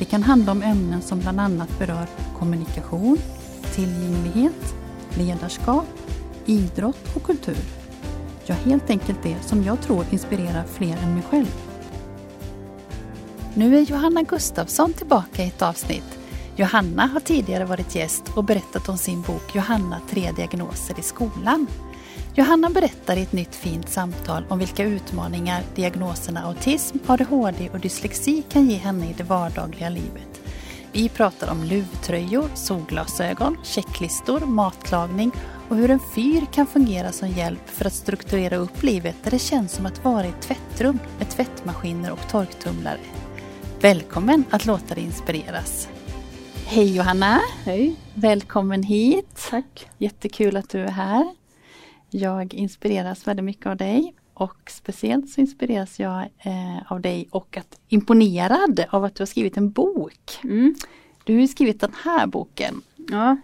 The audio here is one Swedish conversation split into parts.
Det kan handla om ämnen som bland annat berör kommunikation, tillgänglighet, ledarskap, idrott och kultur. Ja, helt enkelt det som jag tror inspirerar fler än mig själv. Nu är Johanna Gustafsson tillbaka i ett avsnitt. Johanna har tidigare varit gäst och berättat om sin bok Johanna tre diagnoser i skolan. Johanna berättar i ett nytt fint samtal om vilka utmaningar diagnoserna autism, ADHD och dyslexi kan ge henne i det vardagliga livet. Vi pratar om luvtröjor, solglasögon, checklistor, matlagning och hur en fyr kan fungera som hjälp för att strukturera upp livet där det känns som att vara i ett tvättrum med tvättmaskiner och torktumlare. Välkommen att låta dig inspireras! Hej Johanna! Hej! Välkommen hit! Tack! Jättekul att du är här. Jag inspireras väldigt mycket av dig och speciellt så inspireras jag eh, av dig och att, imponerad av att du har skrivit en bok. Mm. Du har ju skrivit den här boken. Ja,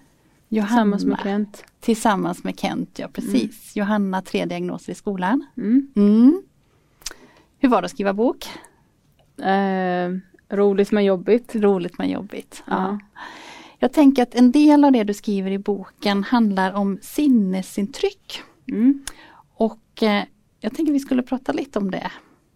Johanna, tillsammans med Kent. Tillsammans med Kent, ja precis. Johanna, tre diagnoser i skolan. Mm. Mm. Hur var det att skriva bok? Eh, roligt men jobbigt. Roligt men jobbigt. Ja. Jag tänker att en del av det du skriver i boken handlar om sinnesintryck. Mm. Och eh, jag tänker vi skulle prata lite om det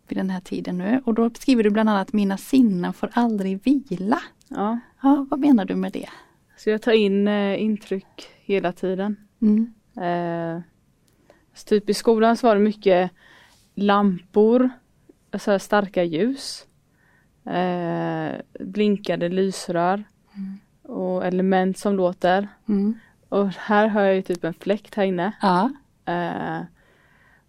vid den här tiden nu. Och då skriver du bland annat Mina sinnen får aldrig vila. Ja. Ja, vad menar du med det? Så jag tar in eh, intryck hela tiden. Mm. Eh, typ i skolan så var det mycket lampor, så här starka ljus, eh, blinkade lysrör och element som låter. Mm. Och här har jag ju typ en fläkt här inne. Ja. Eh,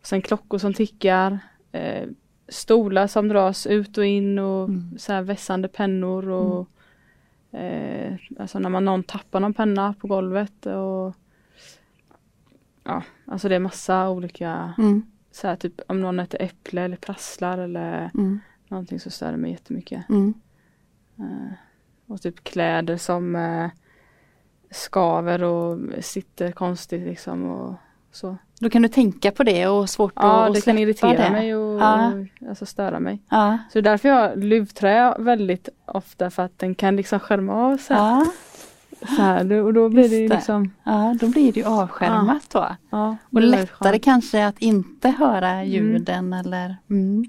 sen klockor som tickar. Eh, stolar som dras ut och in och Mm. så här vässande pennor och eh, alltså när man någon tappar någon penna på golvet och Ja, alltså det är massa olika Mm. så här typ om någon äter äpple eller prasslar eller Mm. någonting så stör det mig jättemycket. Mm. Eh, och typ kläder som eh, skaver och sitter konstigt liksom och så. Då kan du tänka på det och svårt Ja, att det släppa kan irritera det. mig och, Ja. alltså störa mig. Ja. Så det är därför jag luvträ väldigt ofta för att den kan liksom skärma av här. Ja. Så här och då blir det ju Just det. liksom ja, då blir det ju avskärmat då. ja, det Och lättare kanske att inte höra ljuden eller mm.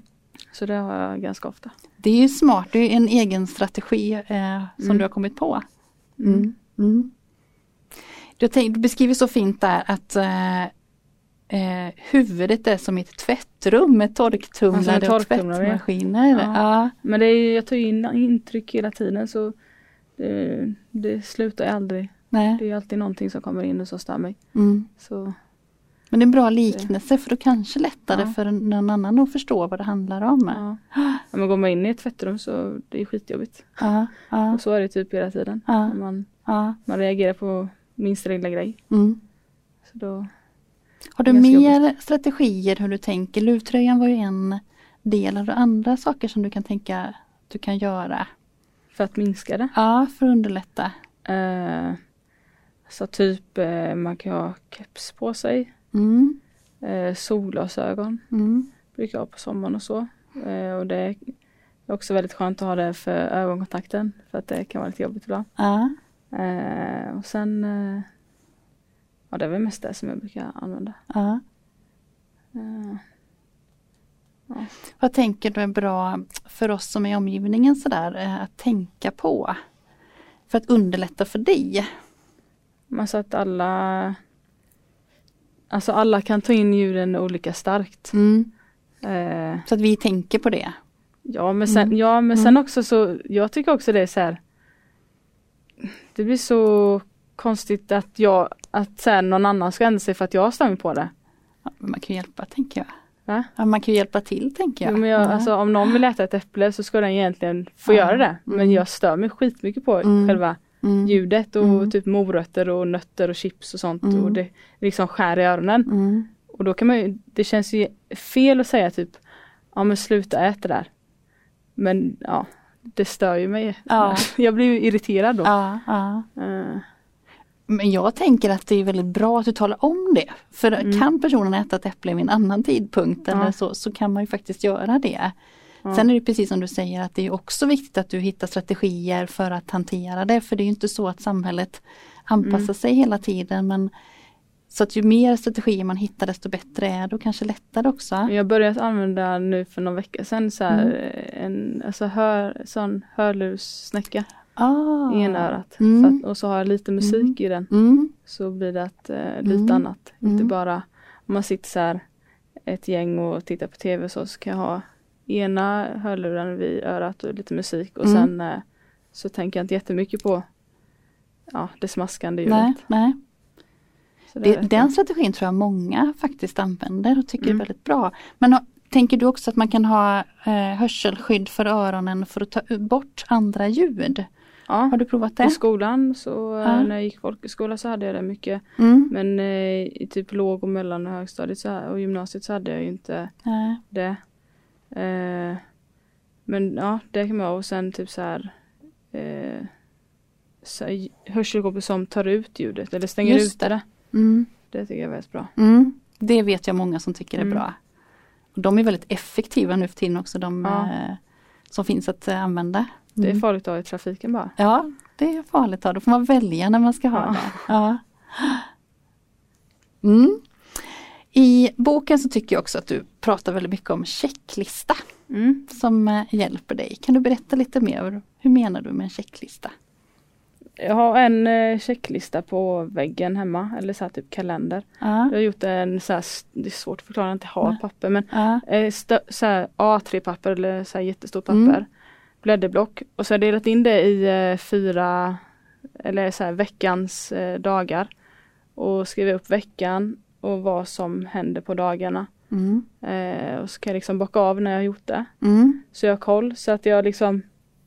Så det har jag ganska ofta. Det är ju smart, det är en egen strategi eh, som Mm. du har kommit på. Du, tänk, du beskriver så fint där att eh, eh, huvudet är som ett tvättrum med torktumlare Alltså och tvättmaskiner. Ja. Ja. Men det är, jag tar in intryck hela tiden så det, det slutar aldrig. Nej. Det är alltid någonting som kommer in och som stör mig. Mm. Så Men det är en bra liknelse för då kanske lättare Ja. för någon annan att förstå vad det handlar om. ja. men går man in i ett tvättrum så det är skitjobbigt. Ja, ja, Och så är det typ hela tiden. När Man, man reagerar på minsta lilla grej. Mm. Så då, Har du mer strategier hur du tänker? Luvtröjan var ju en del. Har du andra saker som du kan tänka att du kan göra? för att minska det. Ja, för att underlätta. Eh, så typ eh, man kan ha keps på sig. Mm. Eh, solglasögon Mm. brukar jag ha på sommaren och så. Och det är också väldigt skönt att ha det för ögonkontakten. För att det kan vara lite jobbigt ibland. Ja. Eh, och sen eh, Ja det är väl mest det som jag brukar använda. Ja. Eh, Vad tänker du är bra för oss som är i omgivningen sådär eh, att tänka på? För att underlätta för dig? men så att alla Alltså alla kan ta in ljuden olika starkt. Mm. Eh, Så att vi tänker på det. Ja men sen, Mm. ja, men Mm. sen också så, jag tycker också det är så här. Det blir så konstigt att jag, att så här, någon annan ska ändra sig för att jag mig på det. Ja, man kan ju hjälpa tänker jag. Va? Ja, man kan ju hjälpa till tänker jag. Jo, men jag Ja. alltså, om någon vill äta ett äpple så ska den egentligen få Ja. göra det. Men Mm. jag stör mig skitmycket på Mm. själva Mm. ljudet och Mm. typ morötter och nötter och chips och sånt Mm. och det liksom skär i öronen. Mm. Och då kan man ju, det känns ju fel att säga typ Ja men sluta äta där. Men ja, det stör ju mig. Ja. Jag blir ju irriterad då. Ja, ja. Eh, Men jag tänker att det är väldigt bra att du talar om det. För Mm. kan personen äta ett äpple vid en annan tidpunkt eller så, så kan man ju faktiskt göra det. Sen är det precis som du säger att det är också viktigt att du hittar strategier för att hantera det. För det är ju inte så att samhället anpassar Mm. sig hela tiden. Men Så att ju mer strategier man hittar desto bättre är det och kanske lättare också. Jag börjat använda nu för någon vecka sedan så här, Mm. en alltså hör, sån hörlurssnäcka Ah. i ena örat. Mm. Så att, och så har jag lite musik i den. Mm. Så blir det att, eh, lite Mm. annat. Inte Mm. bara om man sitter så här ett gäng och tittar på tv så, så kan jag ha ena hörluren vid örat och lite musik och Mm. sen eh, så tänker jag inte jättemycket på ja, det smaskande ljudet. Nej, nej. Det den strategin tror jag många faktiskt använder och tycker Mm. är väldigt bra. Men tänker du också att man kan ha eh, hörselskydd för öronen för att ta bort andra ljud? ja, Har du provat I det? skolan så eh, Ja. när jag gick folkhögskola så hade jag det mycket. Mm. Men eh, i typ låg och mellan och högstadiet så, och gymnasiet så hade jag ju inte Nej. det. Eh, men ja, det kan man ha och sen typ så här eh, här, hörselkåpor som tar ut ljudet eller stänger Just ute det. Mm. Det tycker jag är väldigt bra. Mm. Det vet jag många som tycker är Mm. bra. Och de är väldigt effektiva nu för tiden också de Ja. eh, som finns att eh, använda. Det är Mm. farligt att ha i trafiken bara. Ja, det är farligt. Då. då får man välja när man ska ha Ja. det. Ja. Mm. I boken så tycker jag också att du pratar väldigt mycket om checklista Mm. som eh, hjälper dig. Kan du berätta lite mer? Hur menar du med en checklista? Jag har en eh, checklista på väggen hemma eller så här typ kalender. Ja, Jag har gjort en så här, det är svårt att förklara, jag inte har Nej. papper men ja, eh, stö, så här A3-papper eller så här jättestort papper. Mm. Blädderblock och så har jag delat in det i eh, fyra eller så här veckans dagar. Och skriva upp veckan och vad som händer på dagarna. mm, och så kan jag liksom bocka av när jag har gjort det. mm, Så jag har koll så att jag liksom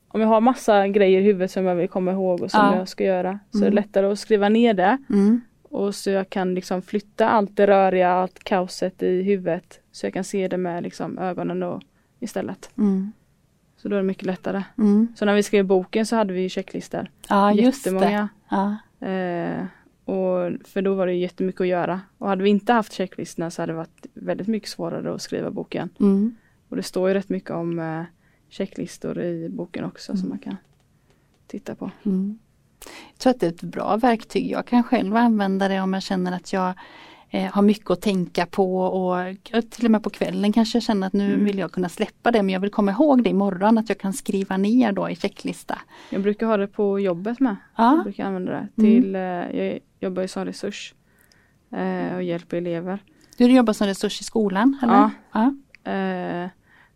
om jag har massa grejer i huvudet som jag vill komma ihåg och som Ja. jag ska göra så är Mm. det lättare att skriva ner det. mm, Och så jag kan liksom flytta allt det röriga, allt kaoset i huvudet. Så jag kan se det med liksom ögonen då istället. mm, Så då är det mycket lättare. mm. Så när vi skrev boken så hade vi ju checklistor. Ja. Jättemånga. Ja, Eh, och för då var det jättemycket att göra. Och hade vi inte haft checklistorna så hade det varit väldigt mycket svårare att skriva boken. mm, Och det står ju rätt mycket om eh, checklistor i boken också Mm. som man kan titta på. mm. Jag tror att det är ett bra verktyg. Jag kan själv använda det om jag känner att jag eh, har mycket att tänka på och till och med på kvällen kanske jag känner att nu Mm. vill jag kunna släppa det men jag vill komma ihåg det imorgon att jag kan skriva ner då i checklista. Jag brukar ha det på jobbet med. Jag Ja, brukar använda det Mm. till, eh, jag jobbar ju som resurs eh, och hjälper elever. du jobbar som resurs i skolan? Eller? Ja. ja.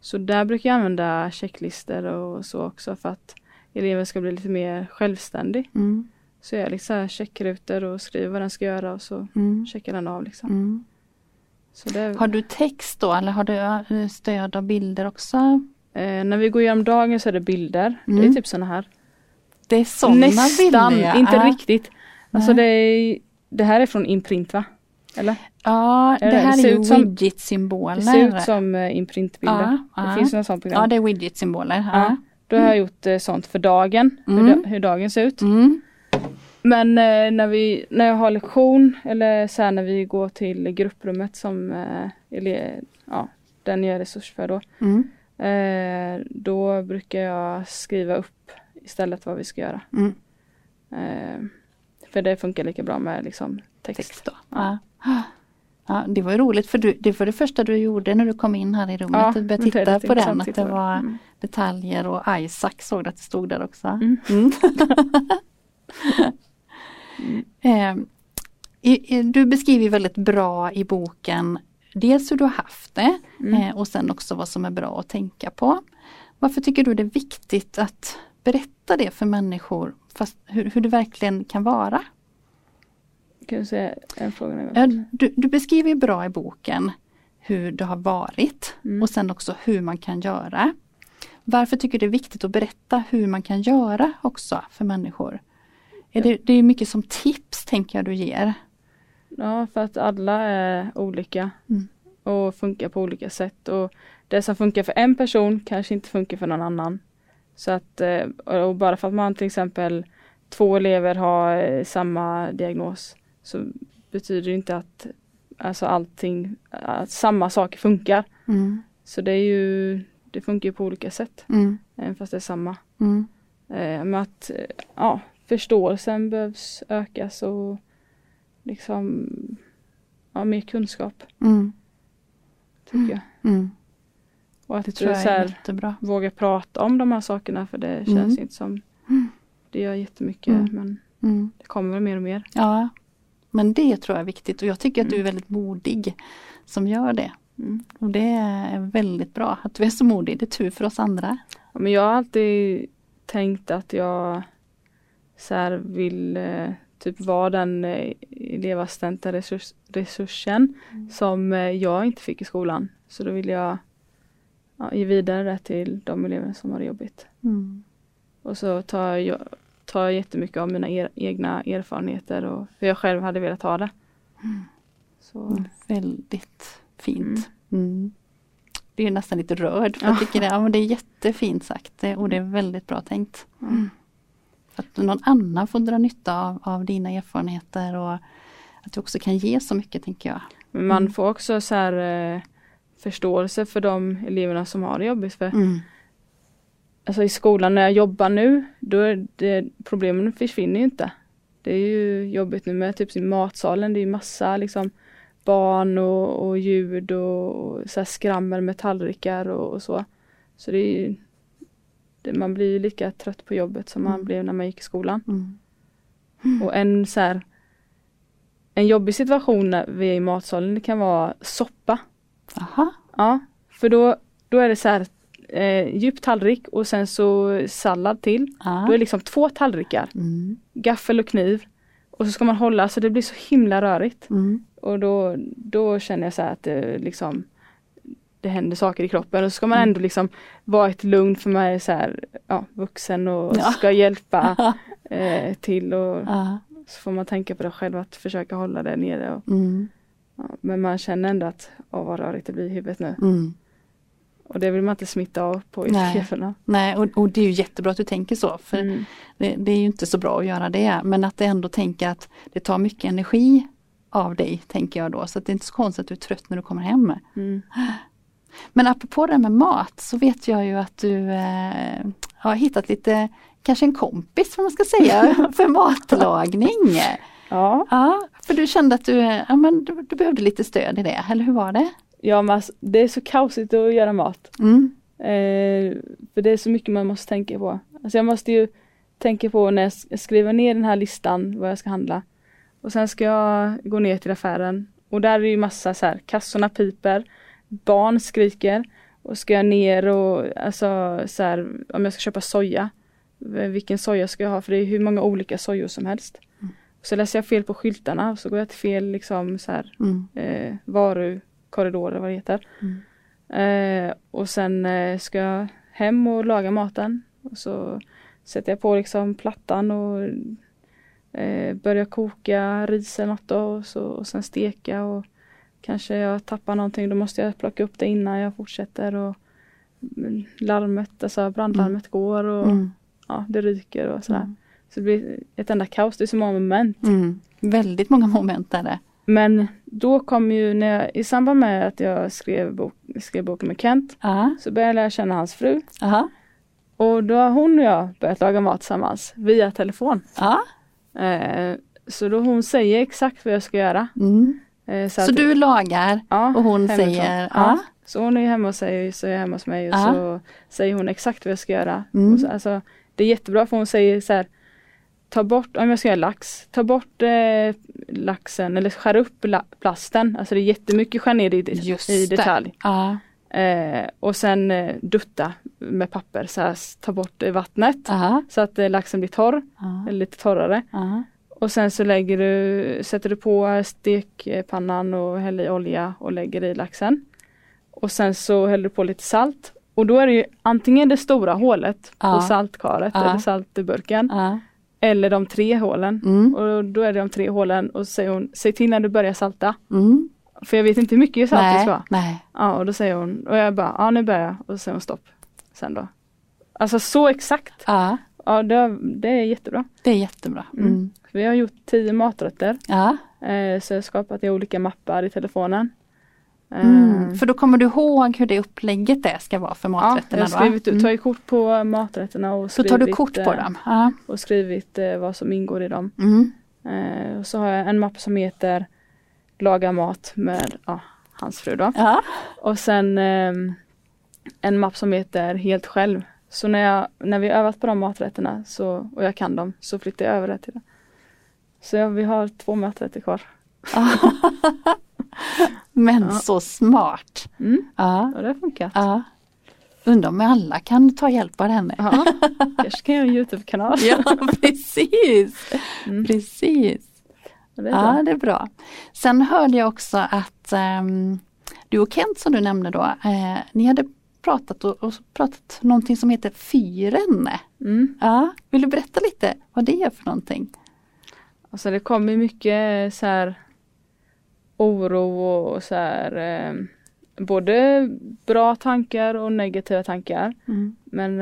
Så där brukar jag använda checklistor och så också för att eleven ska bli lite mer självständig. Mm, Så jag liksom här checkrutor och skriver vad den ska göra och så mm, checkar den av liksom. mm. Så det, Har du text då eller har du stöd av bilder också? eh, när vi går igenom dagen så är det bilder. Det Mm. är typ sådana här. Det är sådana Nästan, bilder ja. inte ja. riktigt. Alltså det, är, det här är från Imprint va? Eller? Ja, det Eller, här det är ju widget-symboler. Det ser ut som eh, imprintbilder. Ja, ja. Det finns några sådana program. Ja, det är widget-symboler. Ja. Ja. Då har jag gjort eh, sånt för dagen, Mm. hur, hur dagen ser ut. Mm. Men eh, när, vi, när jag har lektion eller så när vi går till grupprummet som ele, ja, den jag är resurs för då. Mm. Då brukar jag skriva upp istället vad vi ska göra. Mm. För det funkar lika bra med liksom text. Text då. Ja. Ja, det var roligt för du, det var det första du gjorde när du kom in här i rummet. Ja, att börja det är titta på den, att det var Mm. detaljer och Isaac såg att det stod där också. Mm. Mm. Eh, du beskriver väldigt bra i boken dels hur du har haft det Mm. eh, och sen också vad som är bra att tänka på. Varför tycker du det är viktigt att berätta det för människor hur, hur det verkligen kan vara? Kan du säga en fråga? du, du beskriver bra i boken hur det har varit Mm. och sen också hur man kan göra. Varför tycker du det är viktigt att berätta hur man kan göra också för människor? Är det, det är mycket som tips tänker jag du ger. Ja, för att alla är olika Mm. och funkar på olika sätt. Och det som funkar för en person kanske inte funkar för någon annan. Så att, eh, och bara för att man till exempel två elever har eh, samma diagnos så betyder det inte att alltså allting, att samma saker funkar. Mm. Så det är ju, det funkar ju på olika sätt. Mm. Även fast det är samma. Mm. Eh, men att eh, ja, förståelsen behövs ökas och liksom ja, mer kunskap Mm. tycker jag. Mm. Och att Det tror jag så är här, jättebra. våga prata om de här sakerna för det känns Mm. inte som Mm. det gör jättemycket Mm. men Mm. det kommer väl mer och mer. Ja, men det tror jag är viktigt och jag tycker att du är Mm. väldigt modig som gör det. Mm. Och det är väldigt bra att du är så modig. Det är tur för oss andra. Ja, men jag har alltid tänkt att jag så vill eh, typ vara den eh, elevassistenta resurs, resursen Mm. som eh, jag inte fick i skolan. Så då vill jag ja, ge vidare det till de elever som har det jobbigt. Mm. Och så tar jag, tar jag jättemycket av mina er, egna erfarenheter och hur jag själv hade velat ha det. Så, Mm. Väldigt fint. Mm. Det är nästan lite rörd för jag Ja. tycker det, ja, men det är jättefint sagt det- och det är väldigt bra tänkt. mm. Att någon annan får dra nytta av, av dina erfarenheter och att du också kan ge så mycket tänker jag. Men man Mm. får också så här eh, förståelse för de eleverna som har det jobbigt. För Mm. Alltså i skolan när jag jobbar nu, då är det, problemen försvinner ju inte. Det är ju jobbigt nu med typ i matsalen, det är ju massa liksom barn och, och ljud och, och så skrammel med tallrikar och, och så. Så det är ju, det, man blir ju lika trött på jobbet som man Mm. blev när man gick i skolan. Mm. Och en så här en jobbig situation när vi är i matsalen, det kan vara soppa. Aha. Ja, för då, då är det så här eh, djup tallrik och sen så sallad till. Ja. Då är det liksom två tallrikar, Mm. gaffel och kniv. Och så ska man hålla så det blir så himla rörigt. Mm. Och då, då känner jag så att det liksom det händer saker i kroppen och så ska man Mm. ändå liksom vara ett lugn för man är så här, ja, vuxen och Ja. ska hjälpa eh, till och Ja. så får man tänka på det själv att försöka hålla det nere. Och, Mm. ja, men man känner ändå att åh vad rörigt det blir i huvudet nu. Mm. Och det vill man inte smitta av på Nej. eleverna. Nej, och, och det är ju jättebra att du tänker så. För Mm. det, det är ju inte så bra att göra det. Men att ändå tänker att det tar mycket energi av dig, tänker jag då. Så att det är inte så konstigt att du är trött när du kommer hem. Mm. Men apropå det här med mat så vet jag ju att du eh, har hittat lite, kanske en kompis vad man ska säga, för matlagning. Ja, Ja, för du kände att du, ja, men du, du behövde lite stöd i det, eller hur var det? Ja men alltså, det är så kaosigt att göra mat. Mm. Eh, för det är så mycket man måste tänka på. Alltså jag måste ju tänka på när jag skriver ner den här listan vad jag ska handla. Och sen ska jag gå ner till affären och där är det ju massa så här, kassorna piper, barn skriker och ska jag ner och alltså så här, om jag ska köpa soja. Vilken soja ska jag ha för det är hur många olika sojor som helst. Mm. Så läser jag fel på skyltarna och så går jag till fel liksom så här Mm. eh, varukorridorer vad det heter. Mm. Eh, och sen eh, ska jag hem och laga maten. Och så sätter jag på liksom plattan och eh, börjar koka ris eller något då, och, så, och sen steka och kanske jag tappar någonting då måste jag plocka upp det innan jag fortsätter och mm, larmet, alltså brandlarmet går och Mm. ja, det ryker och sådär. Mm. Så det blir ett enda kaos, det är så många moment. Mm. Väldigt många moment är det. Men då kom ju när jag, i samband med att jag skrev, bok, skrev boken med Kent Ja. så började jag lära känna hans fru. Aha. Och då har hon och jag börjat laga mat tillsammans via telefon. Ja. Eh, så då hon säger exakt vad jag ska göra. Mm. Eh, Så, att- du lagar och hon säger. Så hon är hemma hos sig så är jag hemma hos mig och så säger hon exakt vad jag ska göra. Mm. Och så, alltså, det är jättebra för hon säger så här Ta bort, om jag ska göra lax, ta bort eh, laxen eller skär upp la, plasten. Alltså det är jättemycket skär ner i, det- i det. detalj. Ja. Eh, och sen eh, dutta med papper, så här, ta bort eh, vattnet Aha. så att eh, laxen blir torr, eller lite torrare. Och sen så lägger du, sätter du på stekpannan och häller i olja och lägger i laxen. Och sen så häller du på lite salt. Och då är det ju antingen det stora hålet på saltkaret eller saltburken. Eller de tre hålen. Mm. Och då är det de tre hålen och så säger hon, säg till när du börjar salta. Mm. För jag vet inte hur mycket salt det ska vara. nej. Ja och då säger hon, och jag bara, ja nu börjar jag. Och så säger hon stopp. Sen då. Alltså så exakt. Ja, Ja det, det är jättebra. det är jättebra. Mm. Mm. Vi har gjort tio maträtter. Ja. Eh, så jag har skapat i olika mappar i telefonen. Eh, Mm. För då kommer du ihåg hur det upplägget det ska vara för Ja, jag maträtterna har skrivit, ut- Mm. tagit kort på maträtterna och skrivit, tar du kort på eh, dem? Ja. och skrivit eh, vad som ingår i dem. Mm. Eh, och så har jag en mapp som heter Laga mat med ja, hans fru då. Ja. Och sen ehm, en mapp som heter Helt själv. Så när, jag, när vi övat på de maträtterna så, och jag kan dem så flyttar jag över det till det. Så ja, vi har två maträtter kvar. Men Ja. så smart! Mm, Ja. och det har funkat. Ja. Undrar om alla kan ta hjälp av henne? Ja, kanske kan jag en Youtube-kanal. Ja, precis! Mm, Precis! det Ja, det är bra. Sen hörde jag också att ehm, du och Kent som du nämnde då, eh, ni hade pratat och, och pratat någonting som heter Fyren. Mm. Ja, vill du berätta lite vad det är för någonting? Alltså det kommer mycket så här oro och så här eh, både bra tankar och negativa tankar. Mm. Men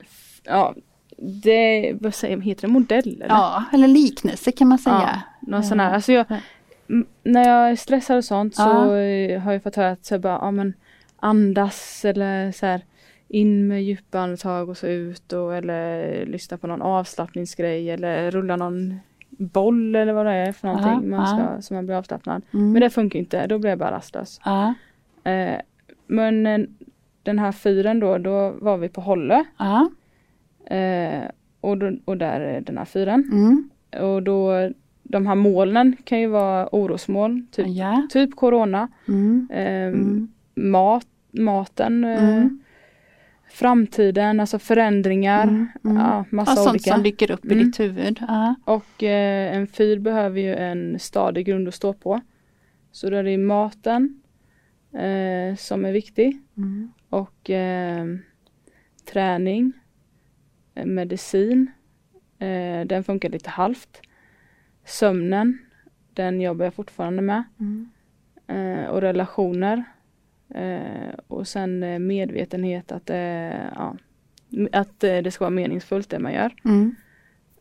f- ja, det, vad säger heter det, modell eller? Ja, eller liknelse kan man säga. Ja, någon sån här. Alltså jag, när jag är stressad och sånt så Ja. eh, har jag fått höra att så bara, ja men andas eller så här in med djupa andetag och så ut och eller lyssna på någon avslappningsgrej eller rulla någon boll eller vad det är för någonting Ja, man ska, så man blir avslappnad. Mm. Men det funkar inte, då blir jag bara rastlös. Ja, Eh, men eh, den här fyren då, då var vi på Hållö ja. eh, och, då, och där är den här fyren. Mm. Och då de här molnen kan ju vara orosmoln, typ, ja. typ corona, Mm. eh, mat, maten, eh, Mm. Framtiden, alltså förändringar, Mm. Mm. ja, Ja, massa sånt olika. som dyker upp i Mm. ditt huvud. Ja. Och eh, en fyr behöver ju en stadig grund att stå på. Så då är det maten eh, som är viktig Mm. och eh, träning, eh, medicin, eh, den funkar lite halvt. Sömnen, den jobbar jag fortfarande med. Mm. Eh, och relationer. Eh, och sen eh, medvetenhet att, eh, ja, att eh, det ska vara meningsfullt det man gör. Mm.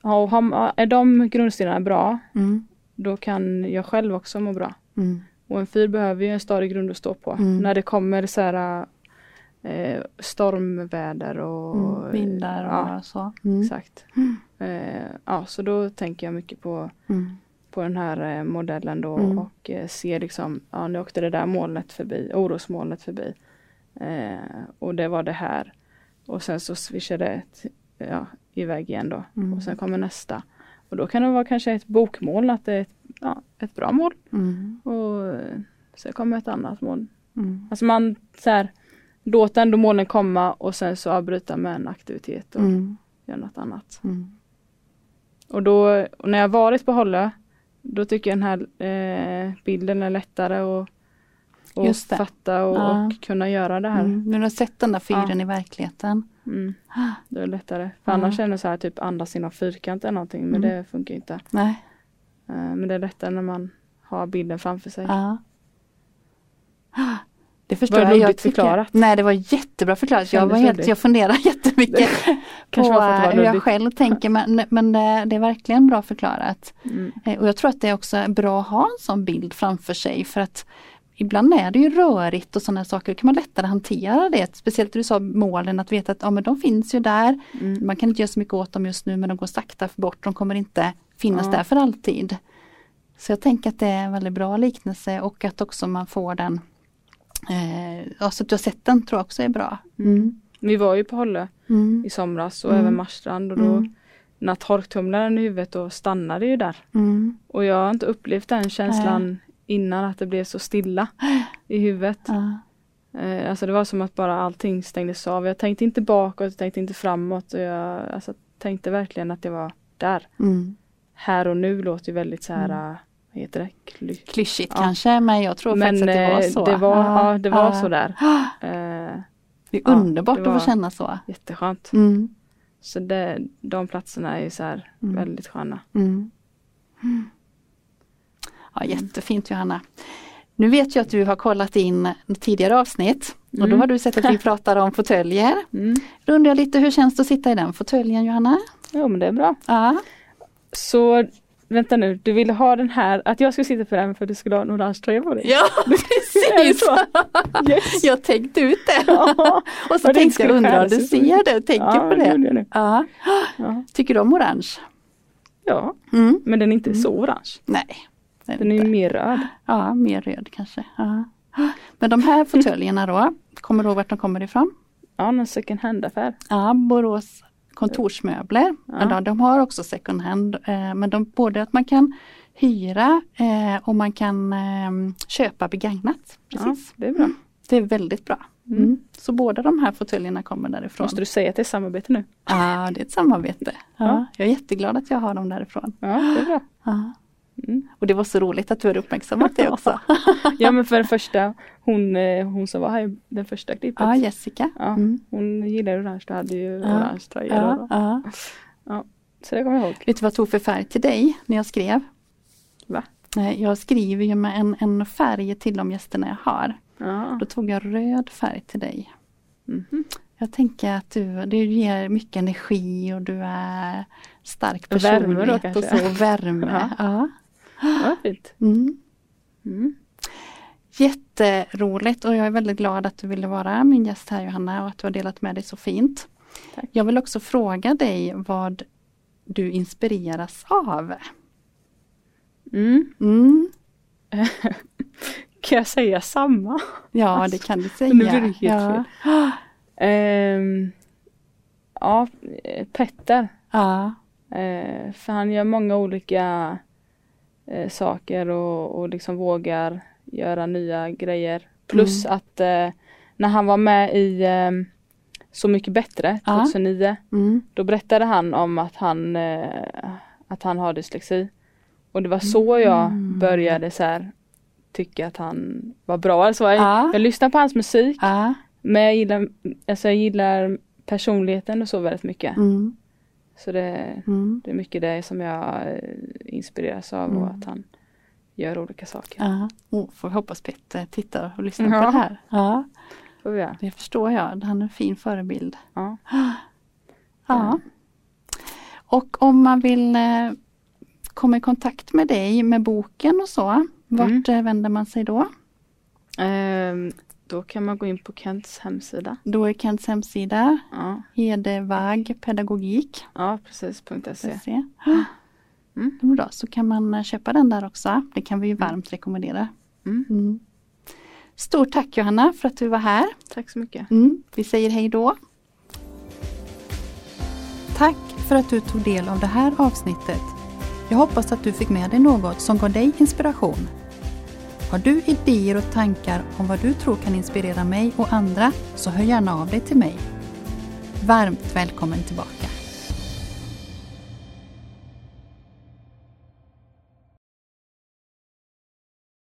Ja, och har, är de grundstenarna bra, Mm. då kan jag själv också må bra. Mm. Och en fyr behöver ju en stadig grund att stå på. Mm. När det kommer så här eh, stormväder och Mm. Vindar och ja, så. Mm. exakt. Eh, ja, så då tänker jag mycket på, Mm. På den här eh, modellen då Mm. och eh, ser liksom, ja nu åkte det där molnet förbi, orosmolnet förbi. Eh, och det var det här. Och sen så swishade det ja, iväg igen då. Mm. Och sen kommer nästa. Och då kan det vara kanske ett bokmål, att det är ett, ja, ett bra mål. Mm. Och eh, sen kommer ett annat mål. Mm. Alltså man så här, låter ändå målen komma och sen så avbryta med en aktivitet och Mm. göra något annat. Mm. Och då, och när jag varit på Hållö, då tycker jag den här eh, bilden är lättare att och fatta och, Ja. och kunna göra det här. Mm. Har du sett den där fyren i verkligheten. Mm. Det är lättare. För Ja. annars är det så här typ andas inom fyrkant eller någonting men Mm. det funkar inte. Nej. Eh, men det är lättare när man har bilden framför sig. Ja. Det förstår Var det jag. förklarat? Nej det var jättebra förklarat. Jag, var helt, jag funderar jättemycket på eh, hur jag själv tänker men, men det, det är verkligen bra förklarat. Mm. Eh, Och jag tror att det är också bra att ha en sån bild framför sig för att ibland är det ju rörigt och sådana saker. Då kan man lättare hantera det. Speciellt du sa målen att veta att ja, men de finns ju där. Mm. Man kan inte göra så mycket åt dem just nu men de går sakta bort. De kommer inte finnas Ja. där för alltid. Så jag tänker att det är en väldigt bra liknelse och att också man får den eh, Alltså att du har sett den tror jag också är bra. Mm. Vi var ju på Hållö Mm. i somras och Mm. även Marstrand och då Mm. när torktumlaren i huvudet då stannade ju där. Mm. Och jag har inte upplevt den känslan innan att det blev så stilla i huvudet. Ja. Eh, alltså det var som att bara allting stängdes av. Jag tänkte inte bakåt, jag tänkte inte framåt och jag alltså, tänkte verkligen att det var där. Mm. Här och nu låter ju väldigt så här, Mm. Vad heter det? Kly- Klyschigt Ja. kanske men jag tror Men faktiskt att det var eh, så. det var, ja, det var Ja. så där. Eh, Det är underbart det att var- få känna så. jätteskönt. Mm. Så det, de platserna är så här Mm. väldigt sköna. Mm. Mm. Ja, jättefint Johanna. Nu vet jag att du har kollat in tidigare avsnitt och då Mm. har du sett att vi pratar om fåtöljer. Mm. Då undrar jag lite, hur känns det att sitta i den fåtöljen Johanna? Jo men det är bra. Ja, Så vänta nu, du ville ha den här, att jag skulle sitta på den för att du skulle ha en orange tröja på dig? ja precis! Yes. Jag tänkte ut det. Ja. Och så det tänkte jag, undrar om du ser det och tänker Ja, på det det? Ja. Tycker du om orange? ja, Mm. men den är inte så orange. Nej. är Den är inte. ju mer röd. Ja, mer röd kanske. Ja. Men de här fåtöljerna då, kommer du ihåg vart de kommer ifrån? Ja, någon second hand affär. Ja, Borås kontorsmöbler. Ja. Men de, har också second hand. Eh, men de, både att man kan hyra eh, och man kan eh, köpa begagnat. Precis. Ja, det är bra. Det är väldigt bra. Mm. Mm. Så båda de här fåtöljerna kommer därifrån. Måste du säga att det är samarbete nu? Ja, det är ett samarbete. Ja. Ja. Jag är jätteglad att jag har dem därifrån. Ja, det är bra. Ja. Mm. Och det var så roligt att du har uppmärksammat det också. Ja men för det första, hon, eh, hon som var här i den första klippet. Ja, Jessica. Ja, Mm. hon gillar orange, du hade ju Ja. orange tröja Ja, då. ja. Så det kommer jag ihåg. Vet du vad jag tog för färg till dig när jag skrev? Va? Jag skriver ju med en, en färg till de gästerna jag har. Ja. Då tog jag röd färg till dig. Mhm. Jag tänker att du, du ger mycket energi och du är stark Värme då personlighet och så. Värme. Ja. Ja, fint. Mm. Mm. Jätteroligt och jag är väldigt glad att du ville vara min gäst här Johanna och att du har delat med dig så fint. Tack. Jag vill också fråga dig vad du inspireras av. Mm. Mm. Kan jag säga samma? Ja, det kan du säga. Nu blir det helt ja. Ehm, ja, eh, Petter. Ja. Eh, för han gör många olika eh, saker och, och liksom vågar göra nya grejer. Plus att eh, när han var med i eh, Så mycket bättre Ja. 2009 Mm. då berättade han om att han, eh, att han har dyslexi. Och det var så jag Mm. började så här, tycka att han var bra. Alltså, jag, Ja. jag lyssnar på hans musik Ja. men jag gillar, alltså, jag gillar personligheten och så väldigt mycket. Mm. Så det, Mm. det är mycket det som jag eh, inspireras av och Mm. att han gör olika saker. Ja. Oh, får vi hoppas Petter tittar och lyssnar Ja. på det här. Ja, Får det förstår jag. Han är en fin förebild. Ja. Ja. Och om man vill eh, komma i kontakt med dig med boken och så, vart Mm. eh, vänder man sig då? Då kan man gå in på Kents hemsida. Då är Kents hemsida Ja, Hedevag pedagogik. ja precis. .se. Se. Mm. Bra, så kan man eh, köpa den där också. Det kan vi ju varmt rekommendera. Mm. Mm. Stort tack Johanna för att du var här. Tack så mycket. Mm. Vi säger hej då. Tack för att du tog del av det här avsnittet. Jag hoppas att du fick med dig något som gav dig inspiration. Har du idéer och tankar om vad du tror kan inspirera mig och andra så hör gärna av dig till mig. Varmt välkommen tillbaka.